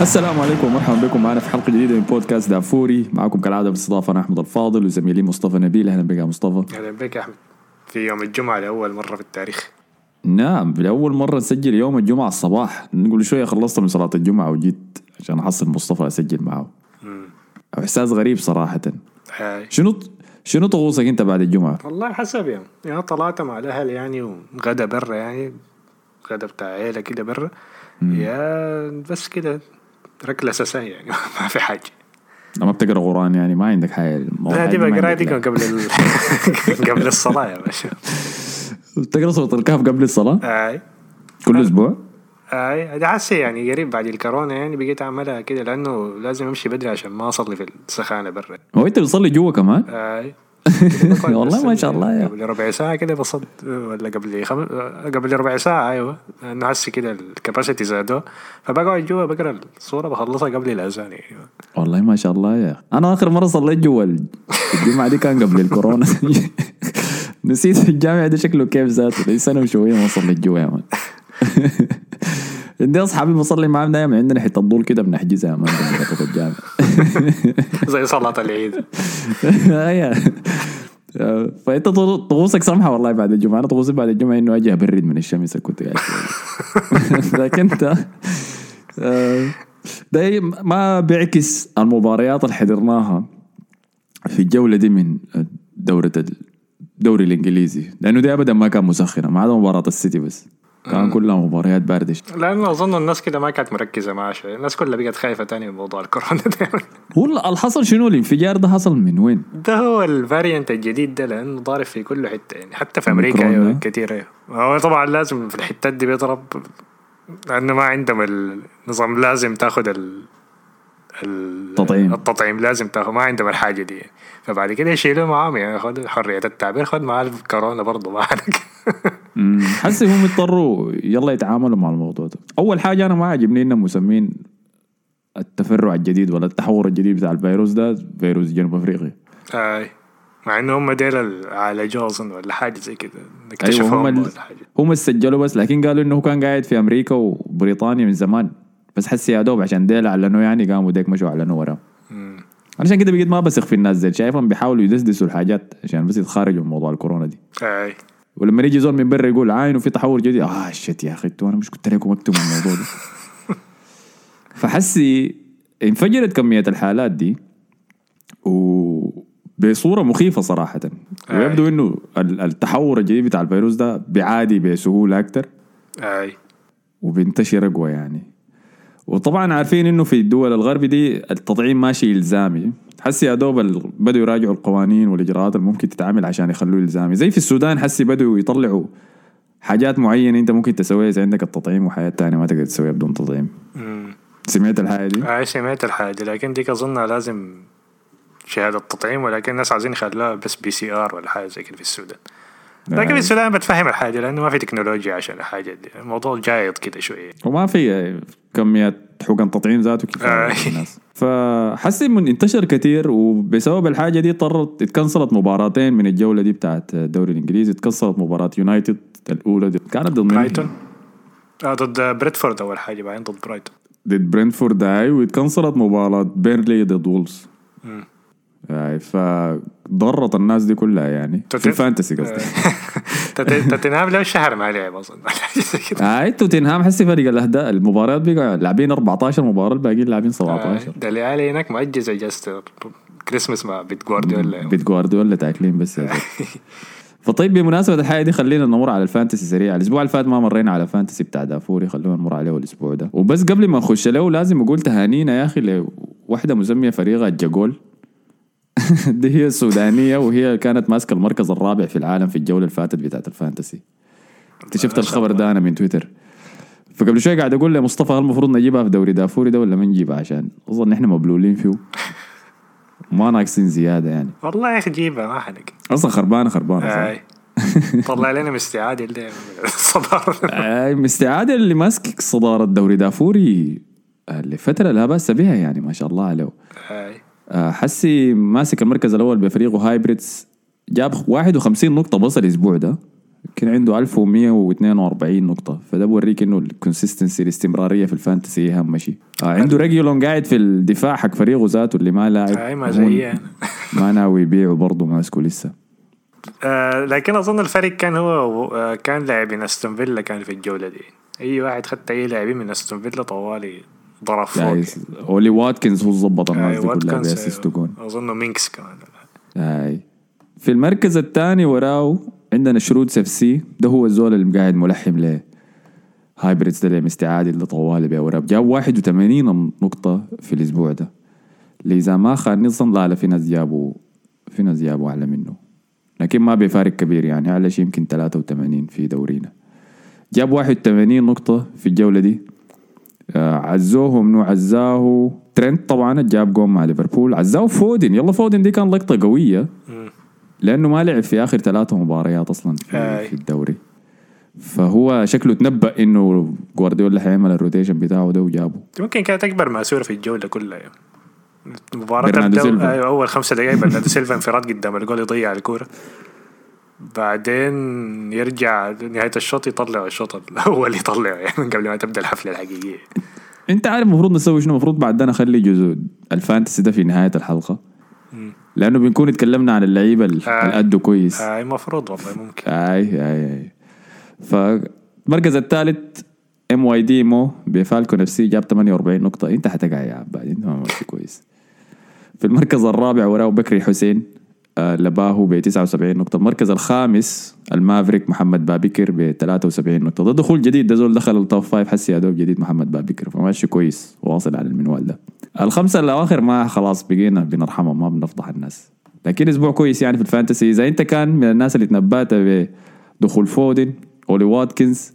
السلام عليكم ومرحبا بكم معنا في حلقة جديدة من بودكاست دافوري. معكم كالعادة باستضافة أنا أحمد الفاضل وزميلي مصطفى نبيل. أهلا بك يا مصطفى. أهلا بك يا أحمد. في يوم الجمعة لأول مرة في التاريخ. نعم لأول مرة نسجل يوم الجمعة الصباح. نقول شوية خلصت من صلاة الجمعة وجيت عشان أحصل مصطفى أسجل معه. إحساس غريب صراحة. هاي. شنو شنو طقوسك أنت بعد الجمعة؟ والله حسب يعني. يا طلعت مع الأهل يعني وغدا برا يعني غدا بتاع عيلة كده برا. يا بس كده ركلة أساسية يعني. ما في حاجة. ما بتقرأ قرآن يعني ما عندك حاجة. لا دي بقرأها دي قبل ال... قبل الصلاة يا باشا. بتقرا سوره الكهف قبل الصلاة؟ أي. كل أسبوع؟ أي. حاسه يعني قريب بعد الكورونا يعني بقيت أعملها كده لأنه لازم أمشي بدري عشان ما أصلي في السخانة برا. هو أنت بتصلي جوا كمان؟ أي. والله ما شاء الله يا. قبل ربع ساعة كده بصد ولا قبل خم... قبل ربع ساعة أيوه. لأنه هسه كده الكباسيتي زادوا فبقعد جوا بقرأ الصورة بخلصها قبل الأذان يعني. والله ما شاء الله يا. أنا آخر مرة صليت جوا الجمعة دي كان قبل الكورونا. نسيت الجامع ده شكله كيف ذاته سنة وشوية ما يا مان عندي اصحابي بصلي معاهم دايما عندنا حتة طول كده بنحجزها يا مان في الجامع زي صلاة العيد أيوة. فأنت طقوسك سمحة والله بعد الجمعة أنا طقوسي بعد الجمعة إنه أجي ابرد من الشمس كنت قاعد. لكن أنت آه، ده ما بيعكس المباريات اللي حضرناها في الجولة دي من دورة الدوري الإنجليزي. لأنه دي ابدا ما كان مسخنة. ما عدا مباراة السيتي بس. كان كلها مباريات بارده لأنه أظن الناس كده ما كانت مركزة معاه شوية الناس كلها بقت خايفة تاني من موضوع الكورونا ده. هو اللي حصل شنو؟ الانفجار ده حصل من وين؟ ده هو الفاريانت الجديد ده لأنه ضارب في كل حتة يعني. حتى في أمريكا أوميكرون أيوه أيوه. هو طبعا لازم في الحتات دي بيضرب لأنه ما عندهم النظام. لازم تاخذ ال ال- تطعيم. التطعيم. لازم تاخذ ما عندهم الحاجة دي. فبعد كده يشيلوه معاهم. يعني خد حرية التعبير خد معاه الكورونا برضه مم. حسي هم اضطروا يلا يتعاملوا مع الموضوع ده. أول حاجة أنا ما عجبني إنهم مسمين التفرع الجديد ولا التحور الجديد بتاع الفيروس ده فيروس جنوب أفريقيا. أي. مع إنه هم ديل عالجوه اظن ولا حاجة زي كده. أيوه اكتشفوهم هم. ولا حاجة. هم سجلوا بس لكن قالوا إنه كان قاعد في أمريكا وبريطانيا من زمان. بس حسي يا دوب عشان ديل اعلنوا يعني قاموا ديك مشوا اعلنوا وراه. عشان كده بقيت ما بثق في الناس زي شايفهم بيحاولوا يدسدسوا الحاجات عشان بس يتخارجوا من موضوع الكورونا دي. أي. ولما يجي زول من برا يقول عاين وفي تحور جديد آه شت يا أخي أنتوا أنا مش كنت لكم اكتب الموضوع ده. فحسي انفجرت كمية الحالات دي وبصورة مخيفة صراحة. ويبدو إنه ال- التحور الجديد بتاع الفيروس ده بيعادي بسهولة أكتر. أي. وبينتشر أقوى يعني. وطبعا عارفين إنه في الدول الغرب دي التطعيم ماشي إلزامي حسي يا دوب بدوا يراجعوا القوانين والإجراءات اللي ممكن تتعامل عشان يخلوه إلزامي زي في السودان حسي بدوا يطلعوا حاجات معينة أنت ممكن تسويها اذا عندك التطعيم وحاجات تانية ما تقدر تسويها بدون تطعيم مم. سمعت الحاجة دي؟ أي سمعت الحاجة لكن ديك أظنها لازم شهادة تطعيم ولكن الناس عايزين يخلوها بس PCR ولا حاجة زي كده في السودان لكن في السودان بتفهم الحاجة لأنه ما في تكنولوجيا عشان الحاجة دي. الموضوع جايط كده شوية. وما في كمية حقن تطعيم ذاته كفاية آه. للناس فحسي من انتشر كثير وبسبب الحاجة دي اضطرت اتكنسلت مباراتين من الجولة دي بتاعت الدوري الإنجليزي. اتكنسلت مباراة يونايتد الأولى دي. كانت ضد؟ برايتون. آه ضد بريدفورد أول حاجة بعدين ضد برايتون. ضد برنتفورد هاي واتكنسلت مباراة بيرلي ضد وولز فضرت الناس دي كلها يعني. في تتف- الفانتسي قصدي. تت- توتنهام له شهر ما لعب زي كده هاي توتنهام حسي فريق الاهداف المباريات بقى لاعبين 14 مباراة الباقيين لاعبين 17 ده اللي هناك مؤجز اجازة كريسماس مع بيت جوارديولا. بيت جوارديولا تاكلين بس. فطيب بمناسبة الحاجة دي خلينا نمر على ال fantasy سريع. الأسبوع اللي فات ما مرينا على ال fantasy بتاع دافوري خلونا نمر عليه الأسبوع ده. وبس قبل ما نخش له لازم أقول تهانينا يا أخي لوحدة مسمية فريقها الجاكول دي هي السودانية وهي كانت ماسكة المركز الرابع في العالم في الجولة اللي فاتت بتاعت ال fantasy. انت شفت الخبر ده؟ أنا من تويتر. فقبل شوي قاعد أقول لمصطفى هل المفروض نجيبها في دوري دافوري ده ولا ما نجيبها عشان أظن إحنا مبلولين فيه. ما ناقصين زيادة يعني. والله يا أخي جيبها ما حنك أصلا خربانة خربانة طلع لنا مستعاد اللي الصدارة آه، مستعاد اللي ماسك صدارة دوري دافوري لفترة لا بأس بها يعني ما شاء الله عليه. حسي ماسك المركز الأول بفريقه هايبريدز جاب 51 نقطة بس الأسبوع ده. كان عنده 1142 نقطة. فده بوريك إنه ال consistency الاستمرارية في ال fantasy هي أهم شيء. آه عنده ريجولون قاعد في الدفاع حق فريقه ذاته اللي ما لاعب هاي ما زي أنا. ما ناوي يبيعه برضه ماسكه لسه. آه لكن أظن الفرق كان هو آه كان لاعبين أستون فيلا كان في الجولة دي. أي واحد خدت أي لاعبين من أستون فيلا طوالي. ضرب فوق. جايز اولي واتكنز هو ظبط الناس هاي دي كلها ب assist وجون أظن مينجز كمان. هاي. في المركز الثاني وراه عندنا شرود FC. ده هو الزول اللي قاعد ملحم له هايبريدز ده اللي مستعاد اللي طوالي بيه. وراه جاب 81 نقطة في الأسبوع ده. اللي إذا ما خاني الظن لا لا في ناس جابوا في ناس جابوا أعلى منه. لكن ما بفارق كبير يعني. أعلى شيء يمكن 83 في دورينا. جاب 81 نقطة في الجولة دي. عزوه منو عزاه؟ ترنت طبعا جاب جون مع ليفربول. عزاه فودن يلا فودن دي كان لقطة قوية. لأنه ما لعب في آخر ثلاثة مباريات أصلا في, الدوري. فهو شكله تنبأ إنه جوارديولا حيعمل ال rotation بتاعه ده وجابه. ممكن كانت أكبر ماسوره في الجولة كلها. المباراة برناردو تبدا سيلفا. أيوه أول خمسة دقائق برناردو سيلفا انفراد قدام الجول يضيع الكورة بعدين يرجع نهاية الشوط يطلع الشوط الأول يطلعه يعني من قبل ما تبدأ الحفلة الحقيقية. انت عارف المفروض نسوي شنو؟ المفروض بعد ده نخلي جزء ال fantasy ده في نهاية الحلقة. لأنه بنكون اتكلمنا عن اللعيبة اللي آه. أدوا كويس. هاي المفروض والله ممكن. أي أي أي. فالمركز الثالث ام واي دي مو بفالكون اف سي جاب 48 نقطة. انت حتقع يا عباد انت ما كويس. في المركز الرابع وراه بكري حسين. آه لباهو ب 79 نقطة. المركز الخامس المافريك محمد بابكر ب 73 نقطة. ده دخول جديد ده زول دخل التوب فايف حسي يا دوب جديد محمد بابكر. فماشي كويس واصل على المنوال ده. الخمسة الأواخر ما خلاص بقينا بنرحمهم ما بنفضح الناس. لكن أسبوع كويس يعني في الفانتسي. إذا أنت كان من الناس اللي تنبأت بدخول فودن أولي واتكنز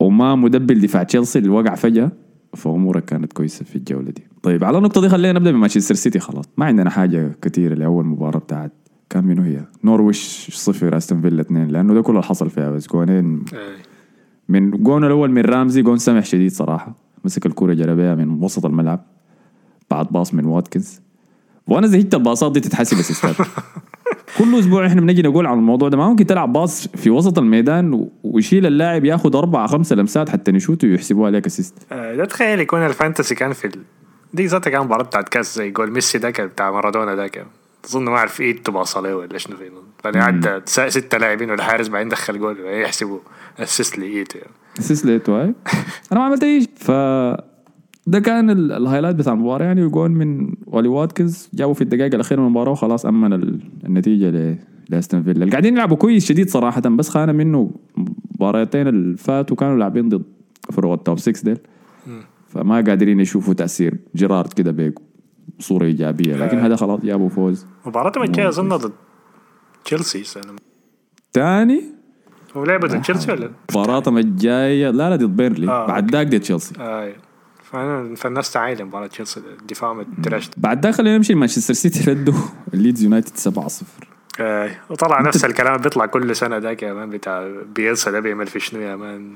وما مدبل دفاع تشيلسي اللي وقع فجأة فأمورك كانت كويسة في الجولة دي. طيب على النقطة دي خلينا نبدأ بمانشستر سيتي خلاص. ما عندنا حاجة كثيرة لأول مباراة بتاعت كان منو هي؟ نورويش صفر أستون فيلا اثنين لأنه ده كله اللي حصل فيها بس جونين. هاي. من جون الأول من رامزي جون سمح شديد صراحة. مسك الكورة جربها من وسط الملعب. بعد pass من واتكنز. وأنا زهقت الباصات دي تتحسب أسيستات. كل أسبوع إحنا بنجي نقول عن الموضوع ده. ما ممكن تلعب pass في وسط الميدان ويشيل اللاعب ياخذ أربع خمسه لمسات حتى نشوته ويحسبوها عليك assist آه، ده تخيل يكون الفانتسي كان في ال... دي ذاتها كان مباراة بتاعت كاس زي جول ميسي ده كان بتاع مارادونا ده كان. أظن ما أعرف ايد تباص عليه ولا شنو فيه بعدين عدى ستة لاعبين والحارس بعدين دخل جول يحسبوا assist لايد يعني. assist هاي أنا ما عملت أي شيء. ف ده كان ال- ال highlight بتاع المباراة يعني وجون من أولي واتكنز جابوا في الدقائق الأخيرة من المباراة وخلاص أمن ال- النتيجة لأستون فيلا. اللي قاعدين يلعبوا كويس شديد صراحة بس خانة منه مباراتين اللي فاتوا كانوا لاعبين ضد فروع ال top 6 ديل. فما قادرين يشوفوا تأثير. جيرارد كده بصوره إيجابية لكن هذا خلاص جابوا فوز. مباراتهم الجاية اظن ضد تشيلسي تاني؟ هو لعبوا ضد تشيلسي ولا؟ مباراتهم الجاية. لا لا ضد بيرلي. آه، بعد ذاك ضد تشيلسي. آه فأنا فالناس تعايلة مباراة تشيلسي الدفاع مترشت بعد ذاك خلينا نمشي مانشستر سيتي ردوا. الليدز يونايتد 7-0 آه وطلع نفس الكلام بيطلع كل سنة ده يا مان بتاع بيلسا ده بيعمل في شنو يا مان؟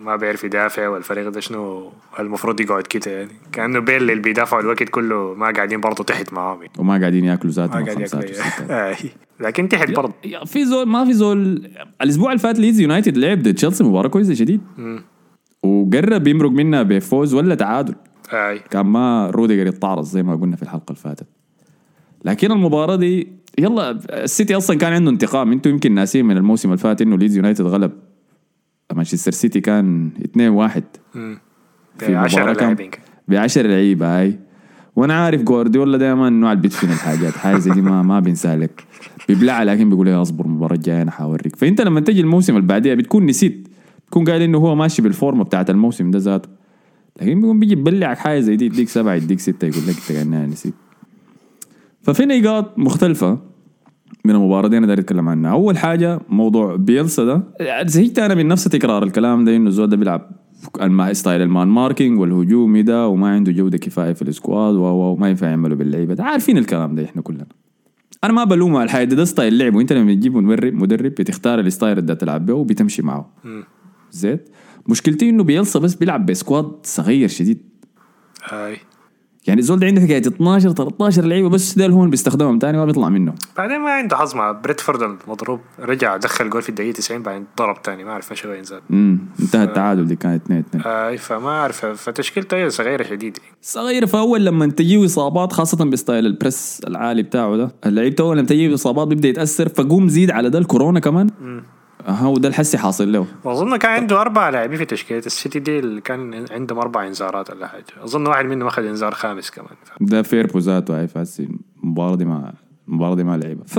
ما بيعرف يدافع والفريق ده شنو المفروض يقعد كده يعني. كأنه بيل اللي بيدافعوا الوقت كله ما قاعدين برضه تحت معاهم. وما قاعدين ياكلوا ما ذاتهم قاعد خمسات ياكل وستات. آه. لكن تحت برضه. في زول ما في زول. الأسبوع اللي فات ليدز يونايتد لعب ضد تشيلسي مباراة كويسة شديد. وقرب يمرق منها بفوز ولا تعادل. آه. كان ما روديجر يتعرض زي ما قلنا في الحلقة اللي فاتت. لكن المباراة دي يلا السيتي أصلا كان عنده انتقام. أنتم يمكن ناسين من الموسم اللي فات إنه ليدز يونايتد غلب. مانشستر سيتي كان 2-1 في 10 مباراة كان لاعبين ب 10 لعيبة هاي. وأنا عارف جوارديولا دائما نوع اللي بيدفن الحاجات. حاجة زي دي ما ما بينسى لك بيبلعها لكن بيقول لي اصبر المباراة الجاية أنا حوريك فأنت لما تجي الموسم اللي بعديها بتكون نسيت. تكون قايل إنه هو ماشي بالفورمة بتاعت الموسم ده ذاته. لكن بيقوم بيجي يبلعك حاجة زي دي يديك سبعة يديك ستة يقول لك إنت نسيت ففي نقاط مختلفة من المباراة دي أنا داير أتكلم عنها، أول حاجة موضوع بيلسا ده. زهقت أنا من نفس تكرار الكلام ده إنه الزول ده بيلعب style ال man marking والهجومي ده وما عنده جودة كفاية في ال squad وما ينفع يعملوا باللعيبة ده. عارفين الكلام ده إحنا كلنا. أنا ما بلومه على الحاجة ده, ده style لعب وانت لما تجيب مدرب مدرب بتختار ال style اللي تلعب به وبتمشي معه. زيت. مشكلتي إنه بيلسا بس بيلعب ب squad صغير شديد. اي يعني الزول ده عنده حكاية 12 13 لعيبة بس ده هو بيستخدمهم تاني ما بيطلع منه. بعدين ما عنده حظ مع بامفورد المضروب رجع دخل جول في الدقيقة 90 بعدين ضرب تاني. ما اعرف إيش وين زاد امم انتهى التعادل دي كانت 2 2 اي فما اعرف فتشكيلته هي صغيرة شديد. صغير فأول لما تجيه إصابات خاصة ب style ال press العالي بتاعه ده. اللعيب أول لما تجيه إصابات بيبدأ يتأثر فقوم زيد على ده الكورونا كمان. ها وده الحسي حاصل له. واظن كان عنده أربع لاعبين في تشكيلة السيتي دي اللي كان عندهم أربع إنذارات ولا حاجة. أظن واحد منهم أخذ إنذار خامس كمان. ده فيربو ذاته هاي فاسي المباراه دي ما المباراه دي ما لعبها ف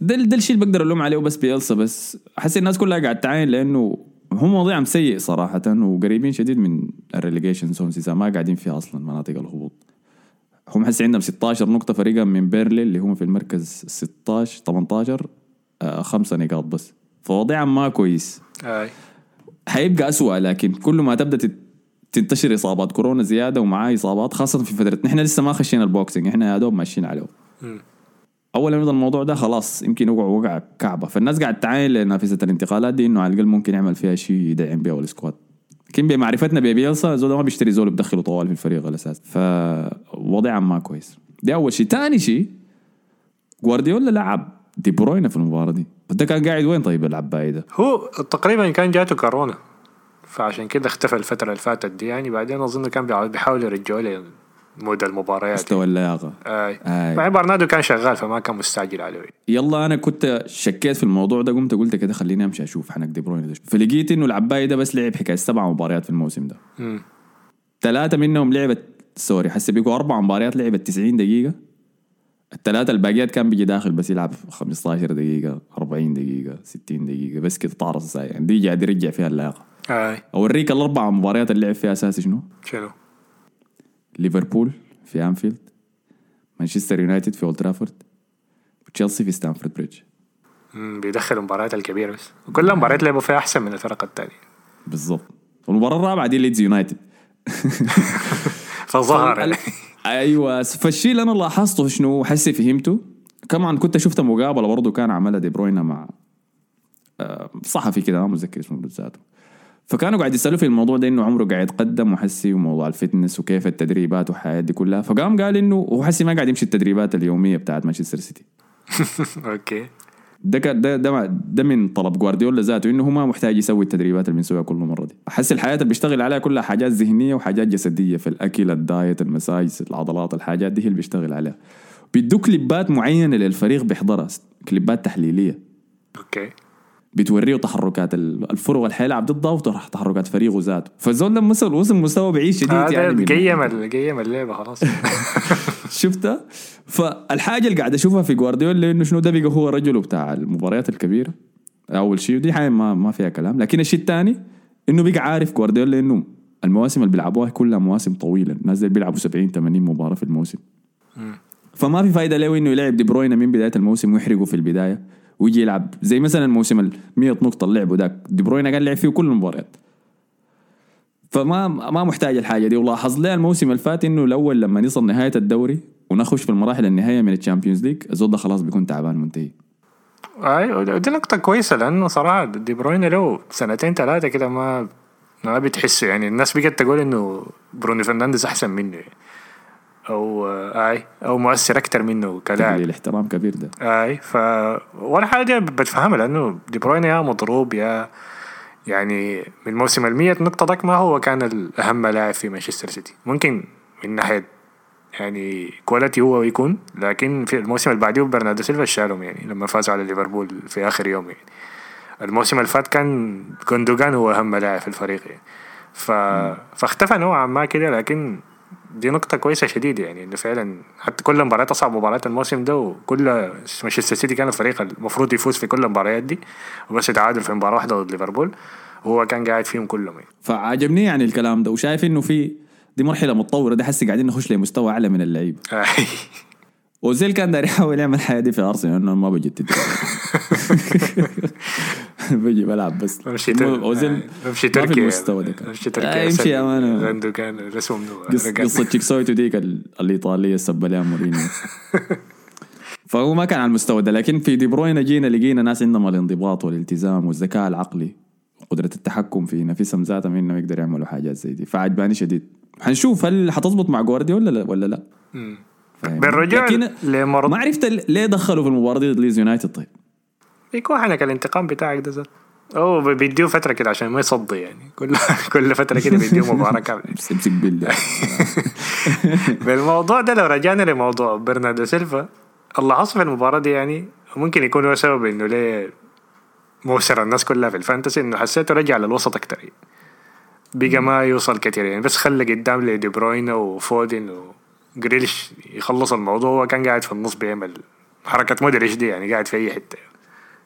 ده ده الشيء اللي بقدر ألوم عليه بس بيلسا بس احس الناس كلها قاعد تعاين لأنه هم وضعهم سيء صراحة وقريبين شديد من الريليجيشن إذا ما قاعدين فيها أصلا مناطق الهبوط. هم حسي عندهم 16 نقطة فريقا من بيرلي اللي هم في المركز 16 18 آه خمسة نقاط بس. فوضعهم ما كويس. اي حيبقى أسوأ لكن كل ما تبدأ تنتشر إصابات كورونا زيادة ومعاه إصابات خاصة في فترة نحن لسه ما خشينا ال Boxing إحنا يا دوب ماشيين عليه. اول ما يبدا الموضوع ده خلاص يمكن يوقع وقع كعبة. فالناس قاعد تعاين لنافذه الانتقالات دي إنه على الأقل ممكن يعمل فيها شيء يدعم بيه ال squad. لكن بمعرفتنا ببيلسا زول ما بيشتري زول بدخله طوال في الفريق الاساس فوضعهم ما كويس. دي أول شيء ثاني شيء جوارديولا لعب دي بروينه في المباراة دي. ده كان قاعد وين طيب العباية ده هو تقريبا كان جاته كورونا. فعشان كده اختفى الفترة اللي فاتت دي. يعني بعدين أظن كان بيحاولوا يرجعوا mode المباريات. مستوى اللياقة. آي. بعدين برناردو كان شغال فما كان مستعجل عليه. يلا أنا كنت شكيت في الموضوع ده. قمت قلت كده خليني أمشي أشوف حنك دي بروين فلقيت إنه العباية ده بس لعب حكاية سبع مباريات في الموسم ده. ثلاثة منهم لعبت sorry حسي بيقوا أربع مباريات لعبت 90 دقيقة. الثلاثه الباقيات كان بيجي داخل بس يلعب 15 دقيقة 40 دقيقة 60 دقيقة بس كده طارص ساي يعني. دي قاعد يرجع فيها اللياقة. اي أوريك الأربع مباريات اللي لعب فيها أساسي شنو؟ شنو؟ ليفربول في أنفيلد مانشستر يونايتد في أولد ترافورد وتشيلسي في ستامفورد بريدج. بيدخل المباريات الكبيرة بس. وكل المباريات لعبوا فيها أحسن من الفرق الثانية بالضبط. والمباراه الرابعة دي ليدز يونايتد. فظهر أيوه. فالشيء اللي أنا لاحظته شنو؟ حسي فهمته. كمان كنت شفت مقابلة برضه كان عملها دي بروينا مع آه، صحفي كده ما متذكر اسمه بالذات فكانوا قاعد يسألوا في الموضوع ده إنه عمره قاعد يتقدم وحسي وموضوع ال fitness وكيف التدريبات والحياة دي كلها. فقام قال إنه هو حسي ما قاعد يمشي التدريبات اليومية بتاعت مانشستر سيتي. أوكي. ده كان- ده ده ده من طلب جوارديولا ذاته إنه هو ما محتاج يسوي التدريبات اللي بنسويها كل مرة دي. أحس الحياة اللي بيشتغل عليها كلها حاجات ذهنية وحاجات جسدية في الأكل ال diet ال muscles العضلات الحاجات دي هي اللي بيشتغل عليها. بيدوا كليبات معينة للفريق بيحضرها كليبات تحليلية. أوكي. بتوريه تحركات ال- الفرق اللي حيلعب ضدها وتحركات فريقه ذاته. فالزول ده وصل وصل مستوى بعيد شديد هذا يعني قيم قيم اللعبه خلاص. شفتها؟ فالحاجة اللي قاعد أشوفها في جوارديولا انه شنو ده بقى هو رجله بتاع المباريات الكبيره أول شيء ودي حاجة ما ما فيها كلام. لكن الشيء الثاني إنه بقى عارف جوارديولا انه المواسم اللي بيلعبوها كلها مواسم طويلة. الناس دي بيلعبوا 70 80 مباراة في الموسم. فما في فايدة له إنه يلعب دي بروينا من بداية الموسم ويحرقه في البداية ويجي يلعب. زي مثلا الموسم ال 100 نقطة اللي لعبه ذاك دي بروينا كان لعب فيه كل المباريات. فما ما محتاج الحاجة دي. ولاحظ لي الموسم اللي فات إنه الأول لما نصل نهاية الدوري ونخش في المراحل النهائية من ال Champions League الزول ده خلاص بيكون تعبان منتهي أي ودي نقطة كويسة لأنه صراحة دي بروين له سنتين ثلاثة كده ما ما بتحسه. يعني الناس بقت تقول إنه برونو فرنانديز أحسن منه. يعني. أو آي أو مؤثر أكتر منه كلاعب. الاحترام كبير ده. أي ف ولا حاجة بتفهمها لأنه دي بروين يا مضروب يا يعني من موسم ال 100 نقطة داك ما هو كان الأهم لاعب في مانشستر سيتي. ممكن من ناحية يعني quality هو يكون لكن في الموسم اللي بعديه برناردو سيلفا شالهم يعني لما فازوا على ليفربول في آخر يوم يعني. الموسم اللي فات كان جوندوجان هو أهم لاعب في الفريق يعني. ف... فاختفى نوعا ما كده لكن دي نقطة كويسة شديدة يعني إنه فعلا حتى كل مباريات أصعب مباريات الموسم ده وكل مانشستر سيتي كان الفريق المفروض يفوز في كل المباريات دي وبس يتعادل في مباراة واحدة ضد ليفربول وهو كان قاعد فيهم كلهم يعني. فعجبني يعني الكلام ده وشايف إنه في دي مرحلة متطورة ده حسي قاعدين نخش لمستوى أعلى من اللعيبة اوزيل كان داير يحاول يعمل الحياة دي في أرسنال انه ما بجدد بيجي بلعب بس. بمشي مو- اوزيل بمشي ما تركي في المستوى ده آه، تركي يمشي يا مان عنده كان قص- قصة تشيكسويتو ديك ال- الإيطالية سب لها مورينيو. فهو ما كان على المستوى ده لكن في دي بروين جينا لقينا ناس عندهم الانضباط والالتزام والذكاء العقلي وقدرة التحكم في نفسهم ذاتهم إنهم يقدروا يعملوا حاجات زي دي. فعجباني شديد. حنشوف هل حتظبط مع جوارديولا ولا لا؟ ولا لا؟ بالرجوع لكن لمرض ما عرفت ليه دخلوا في المباراة دي ضد ليز يونايتد طيب؟ يكون حنك الانتقام بتاعك ده زاد هو بيديه فترة كده عشان ما يصدي يعني. كل كل فترة كده بيديه مباراة كاملة. بس امسك بيل بالموضوع ده لو رجعنا لموضوع برناردو سيلفا اللي حصل في المباراة دي يعني ممكن يكون هو سبب إنه ليه مؤثر الناس كلها في ال Fantasy إنه حسيته رجع للوسط أكتر. يعني. بقى ما يوصل كتير يعني. بس خلى قدام لدي بروين وفودن وجريليش يخلص الموضوع هو كان قاعد في النص بيعمل حركة مودريش دي يعني قاعد في أي حتة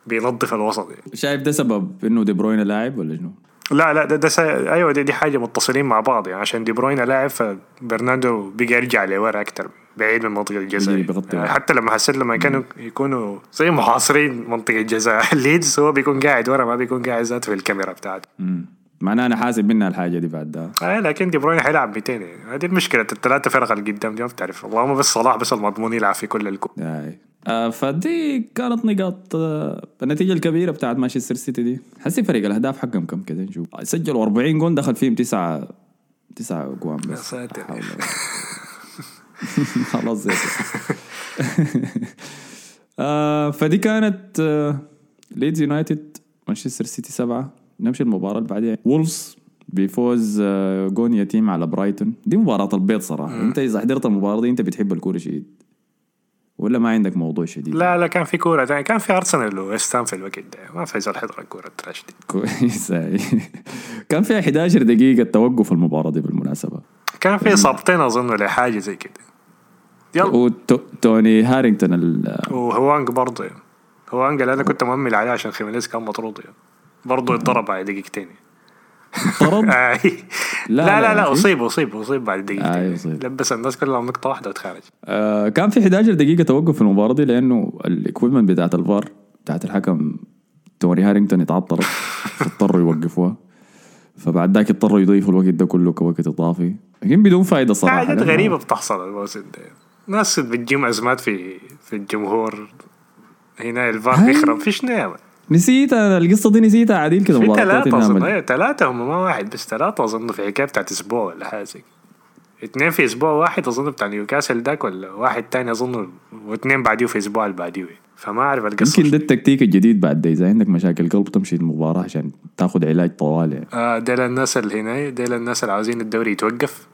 بينظف الوسط يعني. شايف ده سبب إنه دي بروين لاعب ولا شنو؟ لا لا ده, ده سا... أيوه دي, دي حاجة متصلين مع بعض يعني عشان دي بروين لاعب فبرناردو بقى يرجع لورا أكتر بعيد من منطقة الجزاء يعني. حتى لما حسيت لما كانوا يكونوا زي محاصرين منطقة الجزاء ليدز هو بيكون قاعد ورا ما بيكون قاعد ذاته في الكاميرا بتاعته مم. معناه أنا حاسب منها الحاجة دي بعد ده آه لكن دي بروين حيلعب 200 يعني هذه المشكلة الثلاثه فرق اللي قدام دي ما بتعرف اللهم بس صلاح بس المضمون يلعب في كل الكو آه. آه فدي كانت نقاط آه النتيجة الكبيرة بتاعت مانشستر سيتي دي حسي فريق الأهداف حقهم كم كده نشوف سجلوا 40 جون دخل فيهم تسعة تسعة جوان يا بس ساتر. ولا قوة. خلاص. آه فدي كانت آه ليدز يونايتد مانشستر سيتي سبعة نمشي المباراة اللي بعدها وولفز بيفوز آه جون يتيم على برايتون. دي مباراة البيض صراحة. انت إذا حضرت المباراة دي انت بتحب الكورة شديد. ولا ما عندك موضوع شديد؟ لا لا كان في كورة ثانية كان في ارسنال وويست هام في الوقت ده. ما في زول حضر الكورة ال trash دي كويس. كان فيها 11 دقيقة توقف المباراة دي بالمناسبة. كان في اصابتين أظن لحاجه زي كده. يلا. وتوني هارينغتون ال- وهوانج برضه. هوانج اللي أنا كنت مؤمل عليه عشان خيمينيز كان مطرود يعني. برضه اتضرب بعد دقيقتين. طرد آي. لا، لا لا لا، أصيب أصيب أصيب بعد دقيقتين. أصيب. لبس الناس كلها نقطة واحدة وتخرج آه كان في 11 دقيقة توقف في المباراة دي لأنه ال equipment بتاعت الفار بتاعت الحكم توني هارينغتون اتعطلت فاضطروا يوقفوها. فبعد ذاك اضطروا يضيفوا الوقت ده كله كوقت إضافي. لكن بدون فايدة صراحة. حاجات غريبة بتحصل الموسم ده. ناس بتجيهم أزمات في في الجمهور. هنا الفار. بيخرب فيش نعمة. نسيت أنا القصة دي نسيتها عديل كده في أظن. ال- أيوة ثلاثة هم ما واحد بس ثلاثة أظن في حكاية بتاعت أسبوع ولا كده. اثنين في أسبوع واحد أظن بتاع نيوكاسل داك ولا واحد تاني أظن واثنين بعديه في أسبوع اللي بعديه. فما أعرف القصة يمكن ده التكتيك الجديد بعد ده إذا عندك مشاكل قلب تمشي المباراة عشان تاخذ علاج طوال يعني آه ديل الناس اللي هنا ديل الناس اللي عاوزين الدوري يتوقف.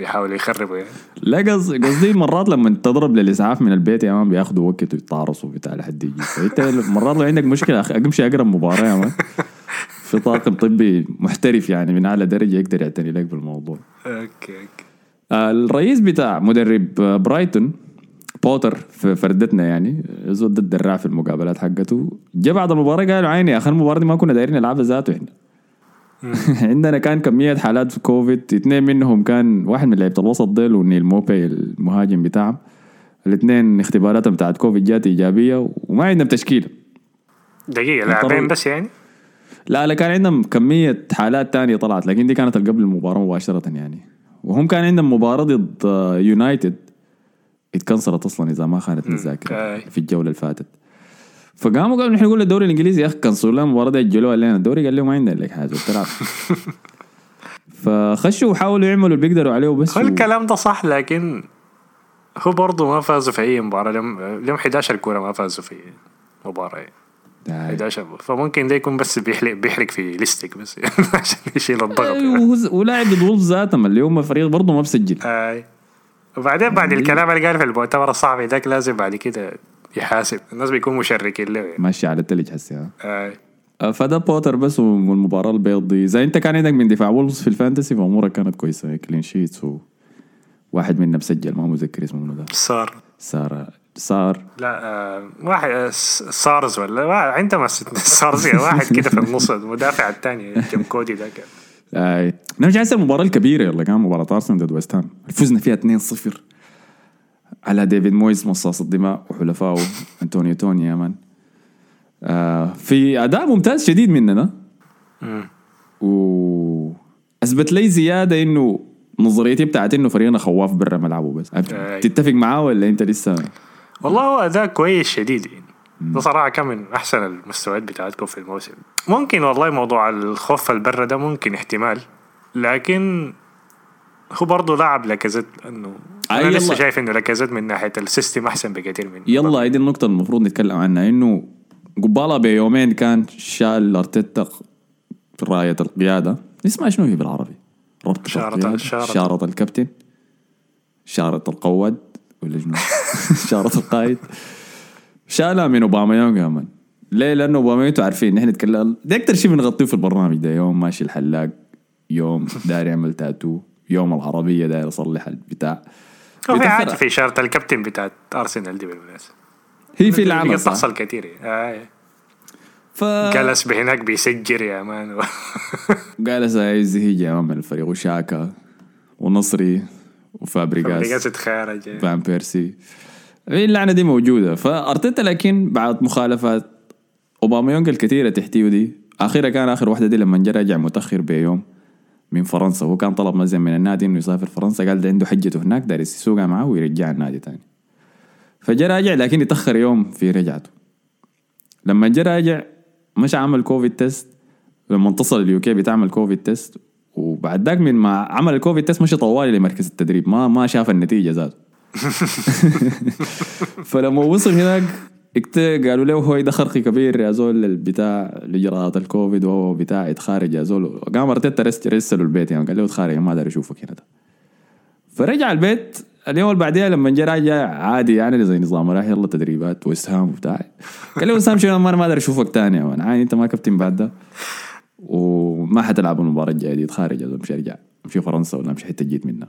بيحاولوا يخربوا يعني. لا قصدي قصدي مرات لما تضرب للإسعاف من البيت يا man بياخذوا وقت ويتعرصوا بتاع لحد يجي. فأنت مرات لو عندك مشكلة امشي اقرب مباراة يا man في طاقم طبي محترف يعني من أعلى درجة يقدر يعتني لك بالموضوع. okay okay. آه، الرئيس بتاع مدرب آه، برايتون بوتر في فردتنا يعني زود الدراع في المقابلات حقته. جا بعد المباراة قال عيني آخر المباراه دي ما كنا دايرين نلعبها ذاته إحنا. عندنا كان كمية حالات في كوفيد. اثنين منهم كان واحد من لعيبة الوسط ديل ونيل موباي المهاجم بتاعهم. الاثنين اختباراتهم بتاعت كوفيد جات إيجابية وما عندهم تشكيلة دقيقة اضطروا- لاعبين بس يعني؟ لا لا كان عندهم كمية حالات تانية طلعت لكن دي كانت قبل المباراة مباشرة يعني. وهم كان عندهم مباراة ضد آه، يونايتد. اتكنسلت أصلا إذا ما خانتني الذاكرة أي. في الجولة اللي فاتت. فقاموا قالوا نحن نقول للدوري الإنجليزي يا أخي كنسلوا لنا المباراة دي اجلوها لنا الدوري قال لهم ما عندنا لك حاجة بتلعب فخشوا وحاولوا يعملوا اللي بيقدروا عليه بس هو و- الكلام ده صح لكن هو برضه ما فازوا في مباراة اليوم اليوم 11 كورة ما فازوا في مباراة. يعني. آه. 11 فممكن ده يكون بس بيحرق بيحرق في ليستك بس. يعني عشان يشيل الضغط. أي، وهو- ولاعب وولفز ذاتهم اللي هم فريق برضه ما بسجل. أي. وبعدين بعد الكلام اللي قال في المؤتمر الصحفي ذاك لازم بعد كده يحاسب. الناس بيكونوا مشركين. له يعني. ماشي على التلج ها. اي آه، فده بوتر بس والمباراة البيض دي زي انت كان عندك من دفاع وولفز في الفانتسي فأمورك كانت كويسة. كلين شيتس و واحد منا مسجل ما متذكر اسمه منو ده. صار سارة. صار لا آه واحد آه، سارز ولا عندما سارز واحد كده في النص المدافع الثاني جيم كودي ذاك اي نرجع هسه المباراة الكبيرة يلا كان مباراة أرسنال ضد ويست هام. فزنا فيها 2-0 على ديفيد مويز مصاص الدماء وحلفائه أنطونيو توني يا مان. آه في أداء ممتاز شديد مننا. واثبت لي زيادة إنه نظريتي بتاعت إنه فريقنا خواف برا ملعبه بس. تتفق معاه ولا أنت لسه؟ والله هو أداء كويس شديد يعني. ده صراحة كان من أحسن المستويات بتاعتكم في الموسم. ممكن والله موضوع الخوف البرة ده ممكن احتمال لكن هو برضه لاعب لاكازيت إنه أنا لسه يلا. شايف إنه لاكازيت من ناحية السيستم أحسن بكثير من يلا هيدي النقطة المفروض نتكلم عنها إنه قبالة بيومين كان شال أرتيتا في راية القيادة اسمها شنو هي بالعربي؟ ربط شارة- شارة. شارة الكابتن شارة القواد ولا شنو؟ شارة القائد شالها من اوباما يونغ يا مان ليه؟ لأنه اوباما أنتوا عارفين نحن نتكلم ده أكثر شيء بنغطيه في البرنامج ده يوم ماشي الحلاق يوم داير يعمل تاتو يوم العربية داير يصلح البتاع. في. عادي في اشاره الكابتن بتاعت أرسنال دي بالمناسبة. هي في العمل صح؟ تحصل كثير. آه. ف جلس بهناك بيسجل يا مان. جالس عايز يجي من الفريق وشاكا ونصري وفابريغاس. فابريجاس اتخارج فان بيرسي. هي اللعنة دي موجودة. فأرتيتا لكن بعد مخالفات أوباميونج الكثيرة تحتيه دي أخيرا كان آخر واحدة دي لما جا رجع متأخر بيوم. من فرنسا. هو كان طلب مزن من النادي إنه يسافر فرنسا قال ده عنده حجته هناك داير يسوقها معاه ويرجع النادي تاني. فجا راجع لكن يتأخر يوم في رجعته. لما جا راجع مش عمل كوفيد test. لما تصل ال UK بتعمل كوفيد test. وبعد ذاك من ما عمل الكوفيد test مشي طوالي لمركز التدريب ما ما شاف النتيجة ذاته. فلما وصل هناك قالوا له هو ده خرقي كبير يا زول البتاع الاجراءات الكوفيد وهو بتاع يتخارج يا زول. قام ارتيتا رس- رسله البيت يعني قال له تخارج ما أقدر أشوفك هنا ده. فرجع البيت اليوم اللي بعديها لما جا راجع عادي يعني زي نظام راح يلا تدريبات وسهام وبتاع. قال له وسام شنو؟ أنا ما أقدر أشوفك تاني يا مان. عادي أنت ما كابتن بعد ده. وما حتلعب المباراة الجاية دي تخارج يا زول مش ارجع امشي فرنسا ولا امشي حتة جيت منها